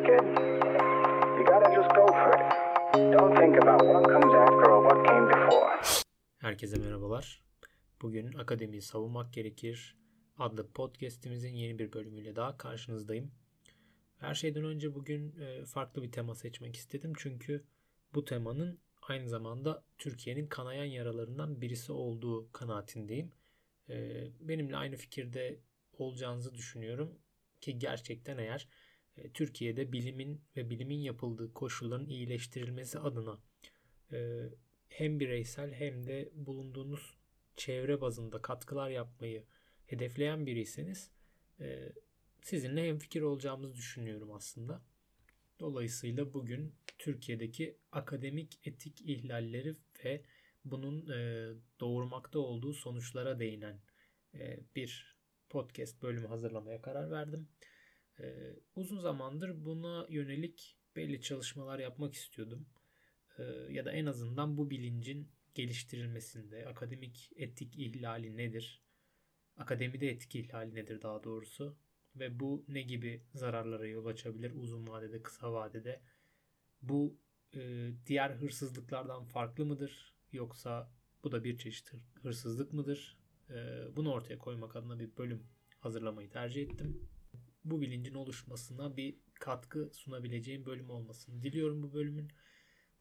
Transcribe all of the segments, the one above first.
there. You gotta just go for it. Don't think about what comes after or what came before. Herkese merhabalar. Bugün Akademiyi Savunmak Gerekir adlı podcast'imizin yeni bir bölümüyle daha karşınızdayım. Her şeyden önce bugün e, farklı bir tema seçmek istedim. Çünkü bu temanın aynı zamanda Türkiye'nin kanayan yaralarından birisi olduğu kanaatindeyim. E, benimle aynı fikirde olacağınızı düşünüyorum ki gerçekten eğer Türkiye'de bilimin ve bilimin yapıldığı koşulların iyileştirilmesi adına hem bireysel hem de bulunduğunuz çevre bazında katkılar yapmayı hedefleyen biriyseniz sizinle hem fikir olacağımızı düşünüyorum aslında. Dolayısıyla bugün Türkiye'deki akademik etik ihlalleri ve bunun e, doğurmakta olduğu sonuçlara değinen e, bir podcast bölümü hazırlamaya karar verdim. E, uzun zamandır buna yönelik belli çalışmalar yapmak istiyordum. E, ya da en azından bu bilincin geliştirilmesinde akademik etik ihlali nedir? Akademide etik ihlali nedir daha doğrusu? ve bu ne gibi zararlara yol açabilir uzun vadede, kısa vadede? Bu e, diğer hırsızlıklardan farklı mıdır? Yoksa bu da bir çeşit hırsızlık mıdır? E, bunu ortaya koymak adına bir bölüm hazırlamayı tercih ettim. Bu bilincin oluşmasına bir katkı sunabileceğim bölüm olmasını diliyorum bu bölümün.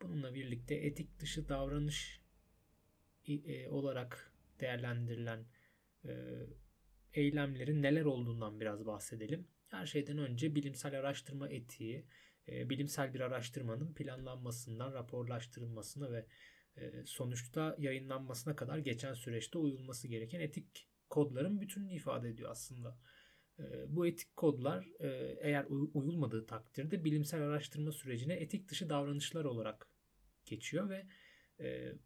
Bununla birlikte etik dışı davranış e, olarak değerlendirilen e, eylemlerin neler olduğundan biraz bahsedelim. Her şeyden önce bilimsel araştırma etiği, e, bilimsel bir araştırmanın planlanmasından raporlaştırılmasına ve sonuçta yayınlanmasına kadar geçen süreçte uyulması gereken etik kodların bütününü ifade ediyor aslında. E, bu etik kodlar eğer uyulmadığı takdirde bilimsel araştırma sürecine etik dışı davranışlar olarak geçiyor ve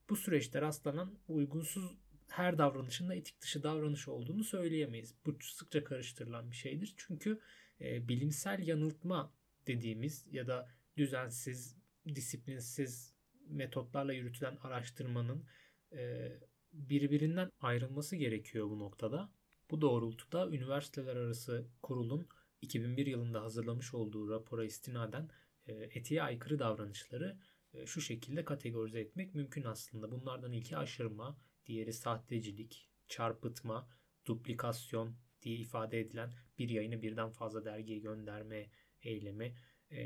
bu süreçte rastlanan uygunsuz her davranışın da etik dışı davranış olduğunu söyleyemeyiz. Bu sıkça karıştırılan bir şeydir. Çünkü e, bilimsel yanıltma dediğimiz ya da düzensiz, disiplinsiz metotlarla yürütülen araştırmanın e, birbirinden ayrılması gerekiyor bu noktada. Bu doğrultuda üniversiteler arası kurulun 2001 yılında hazırlamış olduğu rapora istinaden e, etiğe aykırı davranışları e, şu şekilde kategorize etmek mümkün aslında. Bunlardan ilki aşırma, diğeri sahtecilik, çarpıtma, duplikasyon diye ifade edilen bir yayını birden fazla dergiye gönderme eylemi, e,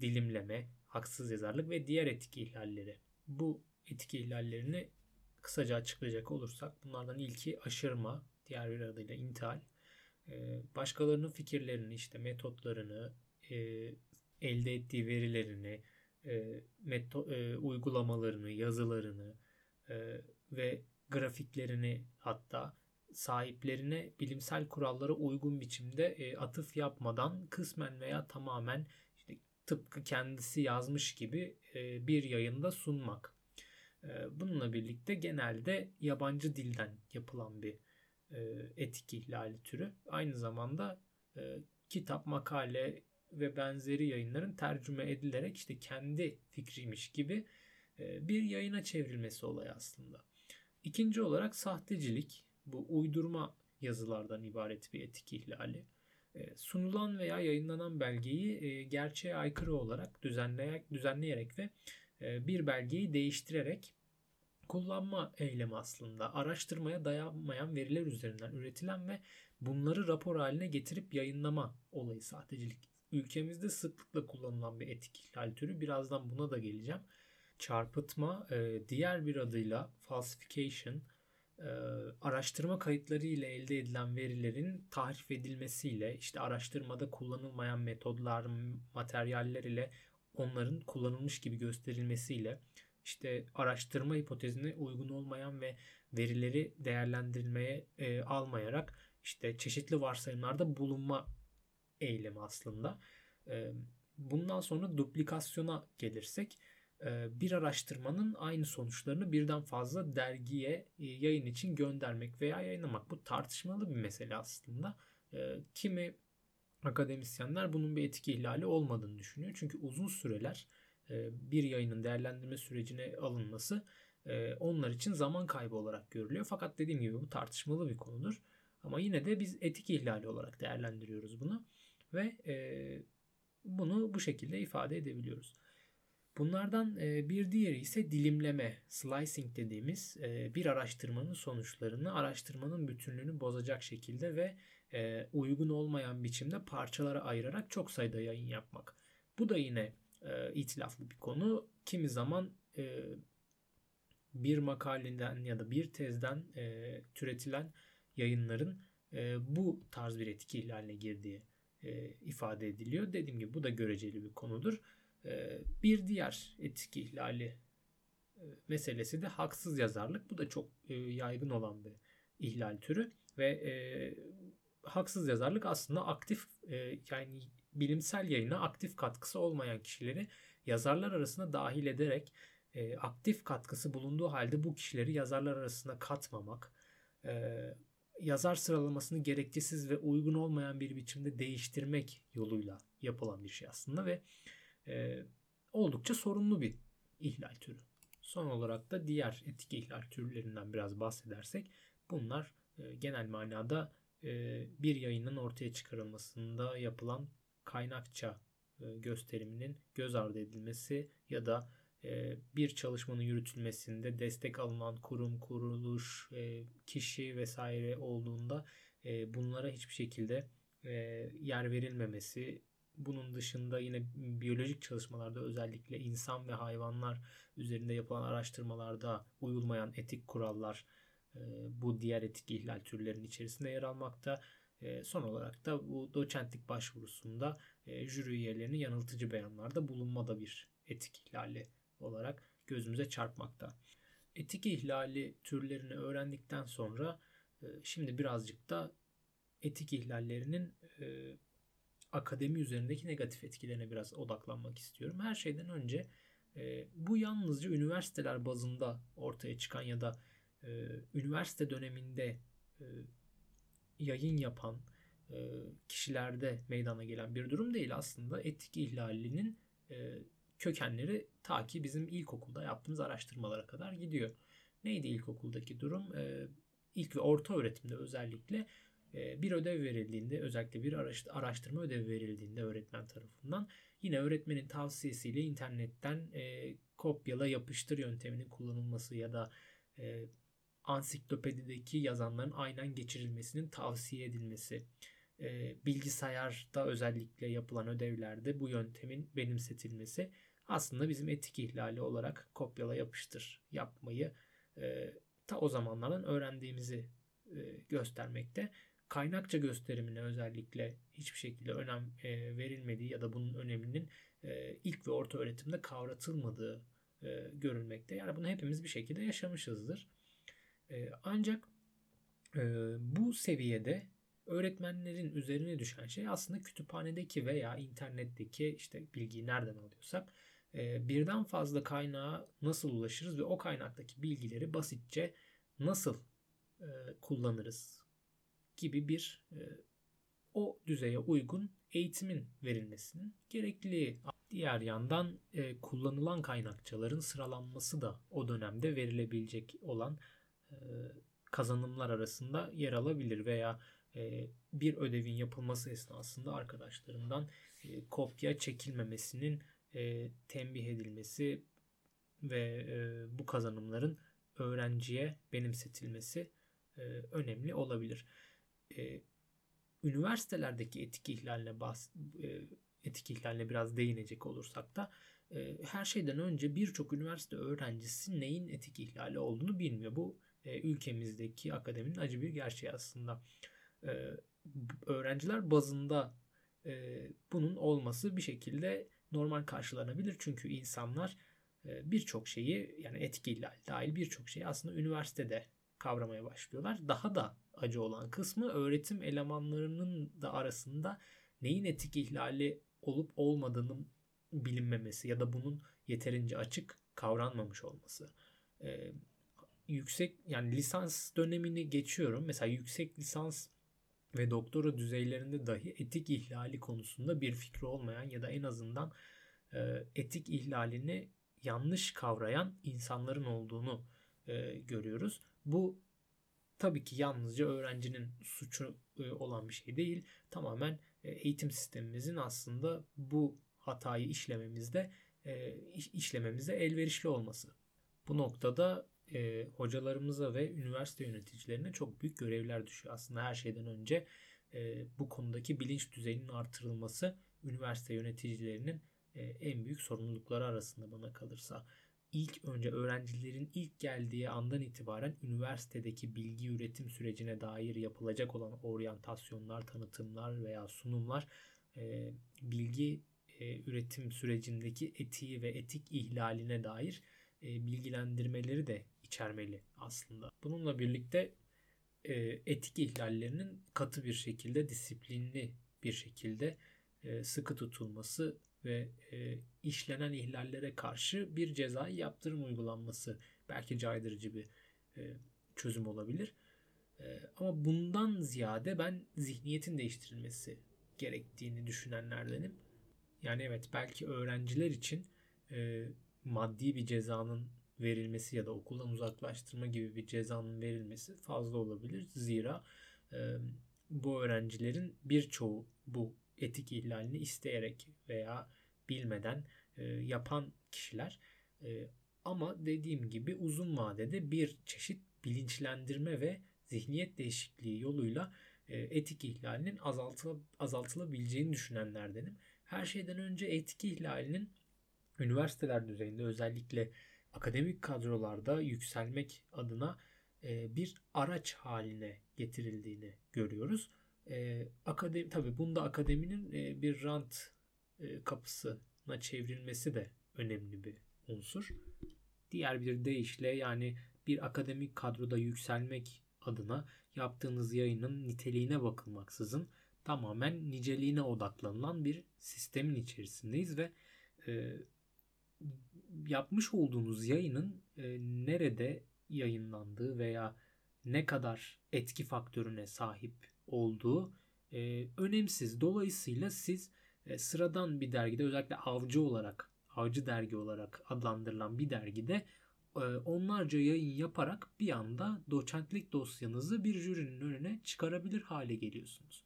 dilimleme, haksız yazarlık ve diğer etik ihlalleri. Bu etik ihlallerini kısaca açıklayacak olursak bunlardan ilki aşırma, diğer bir adıyla intihal. E, başkalarının fikirlerini, işte metotlarını, e, elde ettiği verilerini, e, meto, e, uygulamalarını, yazılarını ve grafiklerini hatta sahiplerine bilimsel kurallara uygun biçimde atıf yapmadan kısmen veya tamamen işte tıpkı kendisi yazmış gibi bir yayında sunmak. Bununla birlikte genelde yabancı dilden yapılan bir etik ihlali türü. Aynı zamanda e, kitap, makale ve benzeri yayınların tercüme edilerek işte kendi fikriymiş gibi e, bir yayına çevrilmesi olayı aslında. İkinci olarak sahtecilik. Bu uydurma yazılardan ibaret bir etik ihlali. E, sunulan veya yayınlanan belgeyi e, gerçeğe aykırı olarak düzenleyerek, düzenleyerek ve e, bir belgeyi değiştirerek kullanma eylemi aslında. Araştırmaya dayanmayan veriler üzerinden üretilen ve bunları rapor haline getirip yayınlama olayı sahtecilik. Ülkemizde sıklıkla kullanılan bir etik ihlal türü. Birazdan buna da geleceğim çarpıtma e, diğer bir adıyla falsification e, araştırma kayıtları ile elde edilen verilerin tahrif edilmesiyle işte araştırmada kullanılmayan metodlar, materyaller ile onların kullanılmış gibi gösterilmesiyle işte araştırma hipotezine uygun olmayan ve verileri değerlendirilmeye e, almayarak işte çeşitli varsayımlarda bulunma eylemi aslında. E, bundan sonra duplikasyona gelirsek e, bir araştırmanın aynı sonuçlarını birden fazla dergiye e, yayın için göndermek veya yayınlamak. Bu tartışmalı bir mesele aslında. E, kimi akademisyenler bunun bir etki ihlali olmadığını düşünüyor. Çünkü uzun süreler bir yayının değerlendirme sürecine alınması onlar için zaman kaybı olarak görülüyor. Fakat dediğim gibi bu tartışmalı bir konudur. Ama yine de biz etik ihlali olarak değerlendiriyoruz bunu. Ve bunu bu şekilde ifade edebiliyoruz. Bunlardan e, bir diğeri ise dilimleme, slicing dediğimiz e, bir araştırmanın sonuçlarını araştırmanın bütünlüğünü bozacak şekilde ve e, uygun olmayan biçimde parçalara ayırarak çok sayıda yayın yapmak. Bu da yine itilaflı bir konu. Kimi zaman bir makaleden ya da bir tezden türetilen yayınların bu tarz bir etki ihlaline girdiği ifade ediliyor. Dediğim gibi bu da göreceli bir konudur. Ee, bir diğer etik ihlali e, meselesi de haksız yazarlık. Bu da çok e, yaygın olan bir ihlal türü ve e, haksız yazarlık aslında aktif yani bilimsel yayına aktif katkısı olmayan kişileri yazarlar arasına dahil ederek aktif katkısı bulunduğu halde bu kişileri yazarlar arasına katmamak, yazar sıralamasını gerekçesiz ve uygun olmayan bir biçimde değiştirmek yoluyla yapılan bir şey aslında ve e, oldukça sorunlu bir ihlal türü. Son olarak da diğer etik ihlal türlerinden biraz bahsedersek bunlar e, genel manada e, bir yayının ortaya çıkarılmasında yapılan kaynakça e, gösteriminin göz ardı edilmesi ya da e, bir çalışmanın yürütülmesinde destek alınan kurum, kuruluş, e, kişi vesaire olduğunda bunlara hiçbir şekilde yer verilmemesi bunun dışında yine biyolojik çalışmalarda özellikle insan ve hayvanlar üzerinde yapılan araştırmalarda uyulmayan etik kurallar bu diğer etik ihlal türlerinin içerisinde yer almakta. E, son olarak da bu doçentlik başvurusunda e, jüri üyelerinin yanıltıcı beyanlarda bulunmada bir etik ihlali olarak gözümüze çarpmakta. Etik ihlali türlerini öğrendikten sonra şimdi birazcık da etik ihlallerinin akademi üzerindeki negatif etkilerine biraz odaklanmak istiyorum. Her şeyden önce e, bu yalnızca üniversiteler bazında ortaya çıkan ya da e, üniversite döneminde e, yayın yapan e, kişilerde meydana gelen bir durum değil aslında etik ihlalinin e, kökenleri ta ki bizim ilkokulda yaptığımız araştırmalara kadar gidiyor. Neydi ilkokuldaki durum? E, ilk ve orta öğretimde özellikle bir ödev verildiğinde özellikle bir araştırma ödevi verildiğinde öğretmen tarafından yine öğretmenin tavsiyesiyle internetten kopyala yapıştır yönteminin kullanılması ya da ansiklopedideki yazanların aynen geçirilmesinin tavsiye edilmesi e, bilgisayarda özellikle yapılan ödevlerde bu yöntemin benimsetilmesi aslında bizim etik ihlali olarak kopyala yapıştır yapmayı e, ta o zamanlardan öğrendiğimizi e, göstermekte kaynakça gösterimine özellikle hiçbir şekilde önem e, verilmediği ya da bunun öneminin e, ilk ve orta öğretimde kavratılmadığı e, görülmekte. Yani bunu hepimiz bir şekilde yaşamışızdır. E, ancak e, bu seviyede öğretmenlerin üzerine düşen şey aslında kütüphanedeki veya internetteki işte bilgiyi nereden alıyorsak e, birden fazla kaynağa nasıl ulaşırız ve o kaynaktaki bilgileri basitçe nasıl e, kullanırız gibi bir o düzeye uygun eğitimin verilmesinin gerekliliği. Diğer yandan kullanılan kaynakçaların sıralanması da o dönemde verilebilecek olan kazanımlar arasında yer alabilir veya e, bir ödevin yapılması esnasında arkadaşlarından e, kopya çekilmemesinin e, tembih edilmesi ve e, bu kazanımların öğrenciye benimsetilmesi e, önemli olabilir e, üniversitelerdeki etik ihlaline bahs e, etik ihlaline biraz değinecek olursak da e, her şeyden önce birçok üniversite öğrencisi neyin etik ihlali olduğunu bilmiyor. Bu e, ülkemizdeki akademinin acı bir gerçeği aslında. E, öğrenciler bazında e, bunun olması bir şekilde normal karşılanabilir. Çünkü insanlar birçok şeyi yani etik ihlal dahil birçok şeyi aslında üniversitede kavramaya başlıyorlar. Daha da acı olan kısmı öğretim elemanlarının da arasında neyin etik ihlali olup olmadığının bilinmemesi ya da bunun yeterince açık kavranmamış olması. Yüksek yani lisans dönemini geçiyorum. Mesela yüksek lisans ve doktora düzeylerinde dahi etik ihlali konusunda bir fikri olmayan ya da en azından e, etik ihlalini yanlış kavrayan insanların olduğunu e, görüyoruz. Bu tabii ki yalnızca öğrencinin suçu e, olan bir şey değil. Tamamen e, eğitim sistemimizin aslında bu hatayı işlememizde e, işlememize elverişli olması. Bu noktada e, hocalarımıza ve üniversite yöneticilerine çok büyük görevler düşüyor. Aslında her şeyden önce e, bu konudaki bilinç düzeyinin artırılması üniversite yöneticilerinin e, en büyük sorumlulukları arasında bana kalırsa. İlk önce öğrencilerin ilk geldiği andan itibaren üniversitedeki bilgi üretim sürecine dair yapılacak olan oryantasyonlar, tanıtımlar veya sunumlar e, bilgi e, üretim sürecindeki etiği ve etik ihlaline dair e, bilgilendirmeleri de içermeli aslında. Bununla birlikte e, etik ihlallerinin katı bir şekilde, disiplinli bir şekilde e, sıkı tutulması ve e, işlenen ihlallere karşı bir cezai yaptırım uygulanması belki caydırıcı bir e, çözüm olabilir. E, ama bundan ziyade ben zihniyetin değiştirilmesi gerektiğini düşünenlerdenim. Yani evet belki öğrenciler için e, maddi bir cezanın verilmesi ya da okuldan uzaklaştırma gibi bir cezanın verilmesi fazla olabilir. Zira e, bu öğrencilerin birçoğu bu etik ihlalini isteyerek veya bilmeden e, yapan kişiler. E, ama dediğim gibi uzun vadede bir çeşit bilinçlendirme ve zihniyet değişikliği yoluyla e, etik ihlalinin azaltıla, azaltılabileceğini düşünenlerdenim. Her şeyden önce etik ihlalinin üniversiteler düzeyinde özellikle akademik kadrolarda yükselmek adına e, bir araç haline getirildiğini görüyoruz. E, akademi tabii bunda akademinin e, bir rant kapısına çevrilmesi de önemli bir unsur. Diğer bir deyişle yani bir akademik kadroda yükselmek adına yaptığınız yayının niteliğine bakılmaksızın tamamen niceliğine odaklanılan bir sistemin içerisindeyiz ve e, yapmış olduğunuz yayının e, nerede yayınlandığı veya ne kadar etki faktörüne sahip olduğu e, önemsiz. Dolayısıyla siz e, sıradan bir dergide özellikle avcı olarak, avcı dergi olarak adlandırılan bir dergide e, onlarca yayın yaparak bir anda doçentlik dosyanızı bir jürinin önüne çıkarabilir hale geliyorsunuz.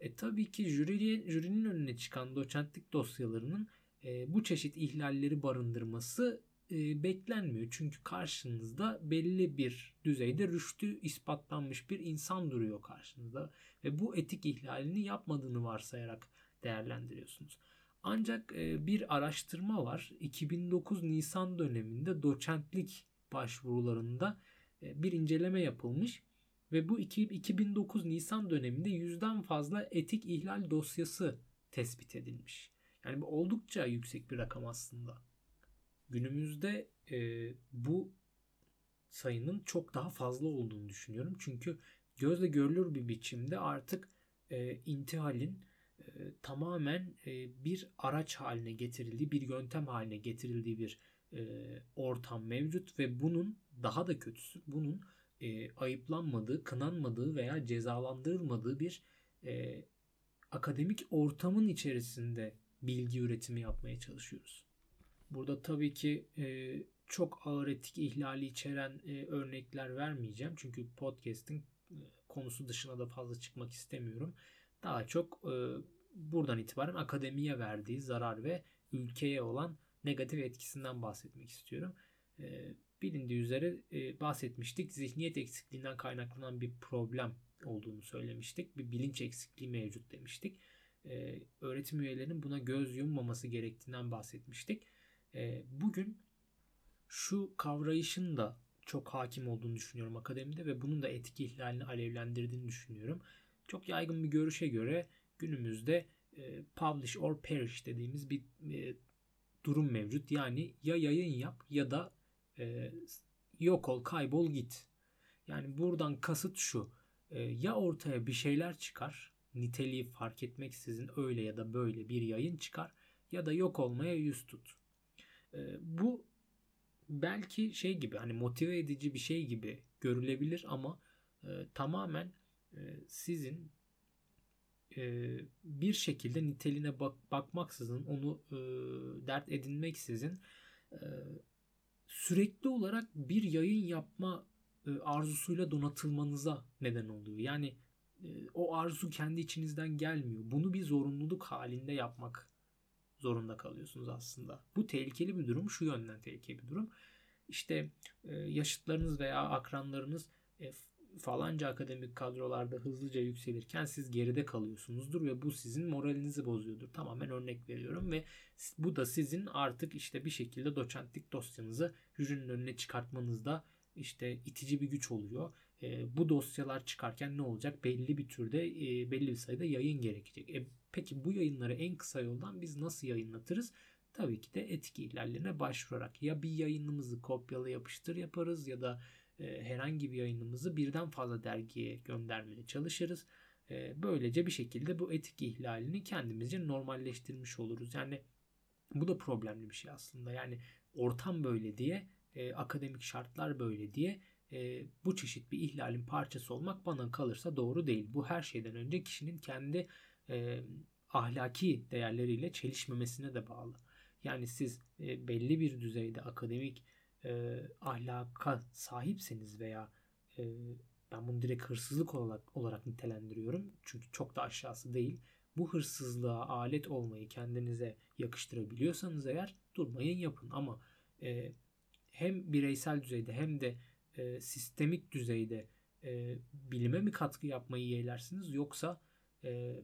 E, tabii ki jüri, jürinin önüne çıkan doçentlik dosyalarının e, bu çeşit ihlalleri barındırması e, beklenmiyor. Çünkü karşınızda belli bir düzeyde rüştü ispatlanmış bir insan duruyor karşınızda ve bu etik ihlalini yapmadığını varsayarak değerlendiriyorsunuz. Ancak e, bir araştırma var. 2009 Nisan döneminde doçentlik başvurularında bir inceleme yapılmış ve bu 2009 Nisan döneminde yüzden fazla etik ihlal dosyası tespit edilmiş. Yani bu oldukça yüksek bir rakam aslında. Günümüzde e, bu sayının çok daha fazla olduğunu düşünüyorum. Çünkü gözle görülür bir biçimde artık e, intihalin e, tamamen e, bir araç haline getirildiği, bir yöntem haline getirildiği bir e, ortam mevcut ve bunun daha da kötüsü bunun e, ayıplanmadığı, kınanmadığı veya cezalandırılmadığı bir e, akademik ortamın içerisinde bilgi üretimi yapmaya çalışıyoruz. Burada tabii ki e, çok ağır etik ihlali içeren e, örnekler vermeyeceğim. Çünkü podcast'in e, konusu dışına da fazla çıkmak istemiyorum. Daha çok e, buradan itibaren akademiye verdiği zarar ve ülkeye olan negatif etkisinden bahsetmek istiyorum. E, bilindiği üzere e, bahsetmiştik. Zihniyet eksikliğinden kaynaklanan bir problem olduğunu söylemiştik. Bir bilinç eksikliği mevcut demiştik. E, öğretim üyelerinin buna göz yummaması gerektiğinden bahsetmiştik. E, bugün şu kavrayışın da çok hakim olduğunu düşünüyorum akademide ve bunun da etki ihlalini alevlendirdiğini düşünüyorum. Çok yaygın bir görüşe göre günümüzde e, publish or perish dediğimiz bir e, durum mevcut. Yani ya yayın yap ya da e, yok ol, kaybol git. Yani buradan kasıt şu. E, ya ortaya bir şeyler çıkar, niteliği fark etmeksizin öyle ya da böyle bir yayın çıkar ya da yok olmaya yüz tut. E, bu belki şey gibi hani motive edici bir şey gibi görülebilir ama e, tamamen e, sizin e, bir şekilde niteliğine bak, bakmaksızın onu e, dert edinmeksizin e, sürekli olarak bir yayın yapma e, arzusuyla donatılmanıza neden oluyor. Yani o arzu kendi içinizden gelmiyor. Bunu bir zorunluluk halinde yapmak zorunda kalıyorsunuz aslında. Bu tehlikeli bir durum. Şu yönden tehlikeli bir durum. İşte e, yaşıtlarınız veya akranlarınız falanca akademik kadrolarda hızlıca yükselirken siz geride kalıyorsunuzdur ve bu sizin moralinizi bozuyordur. Tamamen örnek veriyorum ve bu da sizin artık işte bir şekilde doçentlik dosyanızı jürinin önüne çıkartmanızda işte itici bir güç oluyor. E, bu dosyalar çıkarken ne olacak? Belli bir türde e, belli bir sayıda yayın gerekecek. E, peki bu yayınları en kısa yoldan biz nasıl yayınlatırız? Tabii ki de etki ihlallerine başvurarak ya bir yayınımızı kopyala yapıştır yaparız ya da e, herhangi bir yayınımızı birden fazla dergiye göndermeye çalışırız. E, böylece bir şekilde bu etik ihlalini kendimizce normalleştirmiş oluruz. Yani bu da problemli bir şey aslında. Yani ortam böyle diye, e, akademik şartlar böyle diye e, bu çeşit bir ihlalin parçası olmak bana kalırsa doğru değil. Bu her şeyden önce kişinin kendi e, ahlaki değerleriyle çelişmemesine de bağlı. Yani siz e, belli bir düzeyde akademik e, ahlaka sahipseniz veya e, ben bunu direkt hırsızlık olarak, olarak nitelendiriyorum. Çünkü çok da aşağısı değil. Bu hırsızlığa alet olmayı kendinize yakıştırabiliyorsanız eğer durmayın yapın. Ama e, hem bireysel düzeyde hem de e, sistemik düzeyde e, bilime mi katkı yapmayı yeğlersiniz yoksa e,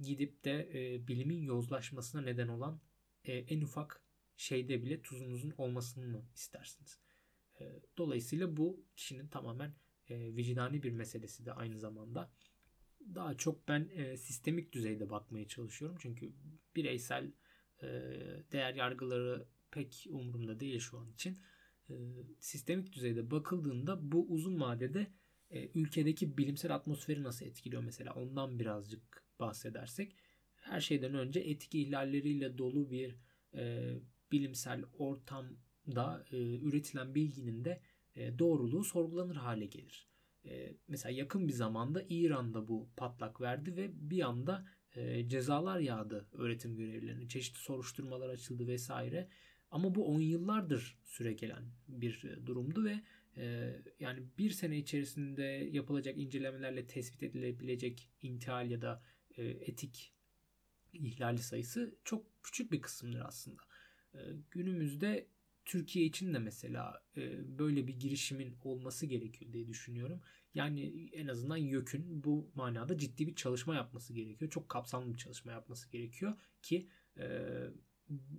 gidip de e, bilimin yozlaşmasına neden olan e, en ufak şeyde bile tuzunuzun olmasını mı istersiniz? E, dolayısıyla bu kişinin tamamen e, vicdani bir meselesi de aynı zamanda. Daha çok ben e, sistemik düzeyde bakmaya çalışıyorum. Çünkü bireysel e, değer yargıları pek umurumda değil şu an için. E, sistemik düzeyde bakıldığında bu uzun vadede e, ülkedeki bilimsel atmosferi nasıl etkiliyor mesela ondan birazcık bahsedersek her şeyden önce etki ihlalleriyle dolu bir e, bilimsel ortamda e, üretilen bilginin de e, doğruluğu sorgulanır hale gelir. E, mesela yakın bir zamanda İran'da bu patlak verdi ve bir anda e, cezalar yağdı öğretim görevlilerine. Çeşitli soruşturmalar açıldı vesaire. Ama bu 10 yıllardır süre gelen bir e, durumdu ve e, yani bir sene içerisinde yapılacak incelemelerle tespit edilebilecek intihal ya da e, etik ihlali sayısı çok küçük bir kısımdır aslında. Günümüzde Türkiye için de mesela böyle bir girişimin olması gerekiyor diye düşünüyorum. Yani en azından YÖK'ün bu manada ciddi bir çalışma yapması gerekiyor. Çok kapsamlı bir çalışma yapması gerekiyor ki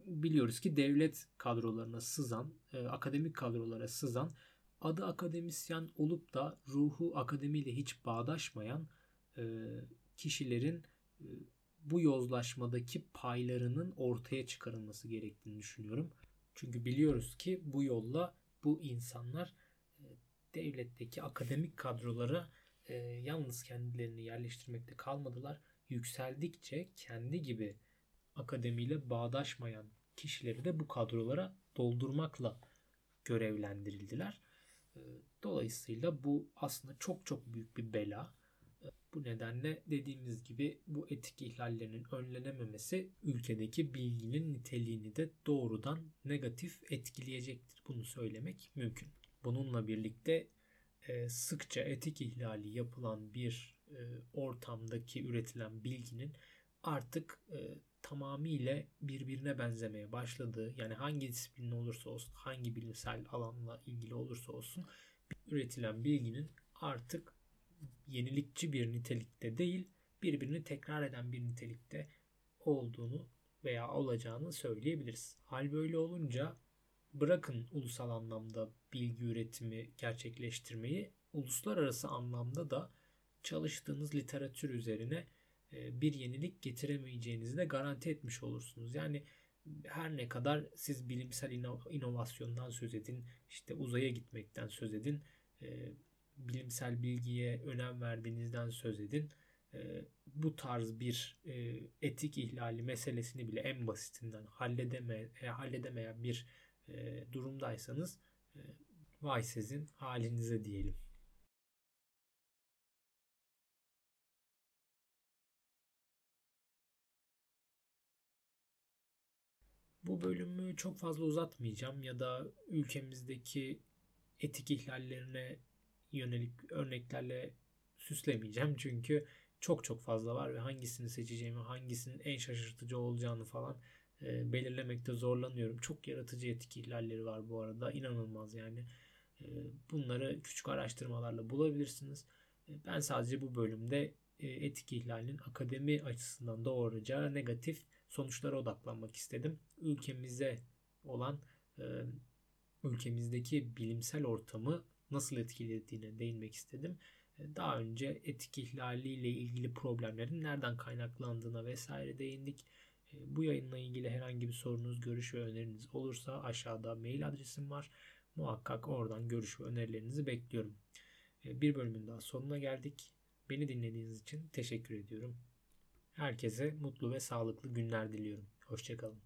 biliyoruz ki devlet kadrolarına sızan, e, akademik kadrolara sızan, adı akademisyen olup da ruhu akademiyle hiç bağdaşmayan kişilerin bu yozlaşmadaki paylarının ortaya çıkarılması gerektiğini düşünüyorum. Çünkü biliyoruz ki bu yolla bu insanlar e, devletteki akademik kadrolara e, yalnız kendilerini yerleştirmekte kalmadılar. Yükseldikçe kendi gibi akademiyle bağdaşmayan kişileri de bu kadrolara doldurmakla görevlendirildiler. E, dolayısıyla bu aslında çok çok büyük bir bela. Bu nedenle dediğimiz gibi bu etik ihlallerinin önlenememesi ülkedeki bilginin niteliğini de doğrudan negatif etkileyecektir. Bunu söylemek mümkün. Bununla birlikte e, sıkça etik ihlali yapılan bir e, ortamdaki üretilen bilginin artık e, tamamıyla birbirine benzemeye başladığı yani hangi disiplin olursa olsun hangi bilimsel alanla ilgili olursa olsun üretilen bilginin artık yenilikçi bir nitelikte değil, birbirini tekrar eden bir nitelikte olduğunu veya olacağını söyleyebiliriz. Hal böyle olunca bırakın ulusal anlamda bilgi üretimi gerçekleştirmeyi, uluslararası anlamda da çalıştığınız literatür üzerine bir yenilik getiremeyeceğinizi de garanti etmiş olursunuz. Yani her ne kadar siz bilimsel inovasyondan söz edin, işte uzaya gitmekten söz edin, e, bilimsel bilgiye önem verdiğinizden söz edin. E, bu tarz bir e, etik ihlali meselesini bile en basitinden halledeme, e, halledemeyen bir e, durumdaysanız e, vay sizin halinize diyelim. Bu bölümü çok fazla uzatmayacağım ya da ülkemizdeki etik ihlallerine yönelik örneklerle süslemeyeceğim. Çünkü çok çok fazla var ve hangisini seçeceğimi, hangisinin en şaşırtıcı olacağını falan e, belirlemekte zorlanıyorum. Çok yaratıcı etik ihlalleri var bu arada. İnanılmaz yani. E, bunları küçük araştırmalarla bulabilirsiniz. E, ben sadece bu bölümde etik ihlalin akademi açısından doğuracağı negatif sonuçlara odaklanmak istedim. Ülkemize olan e, ülkemizdeki bilimsel ortamı nasıl etkilediğine değinmek istedim. E, daha önce etik ihlaliyle ilgili problemlerin nereden kaynaklandığına vesaire değindik. Bu yayınla ilgili herhangi bir sorunuz, görüş ve öneriniz olursa aşağıda mail adresim var. Muhakkak oradan görüş ve önerilerinizi bekliyorum. Bir bölümün daha sonuna geldik. Beni dinlediğiniz için teşekkür ediyorum. Herkese mutlu ve sağlıklı günler diliyorum. Hoşçakalın.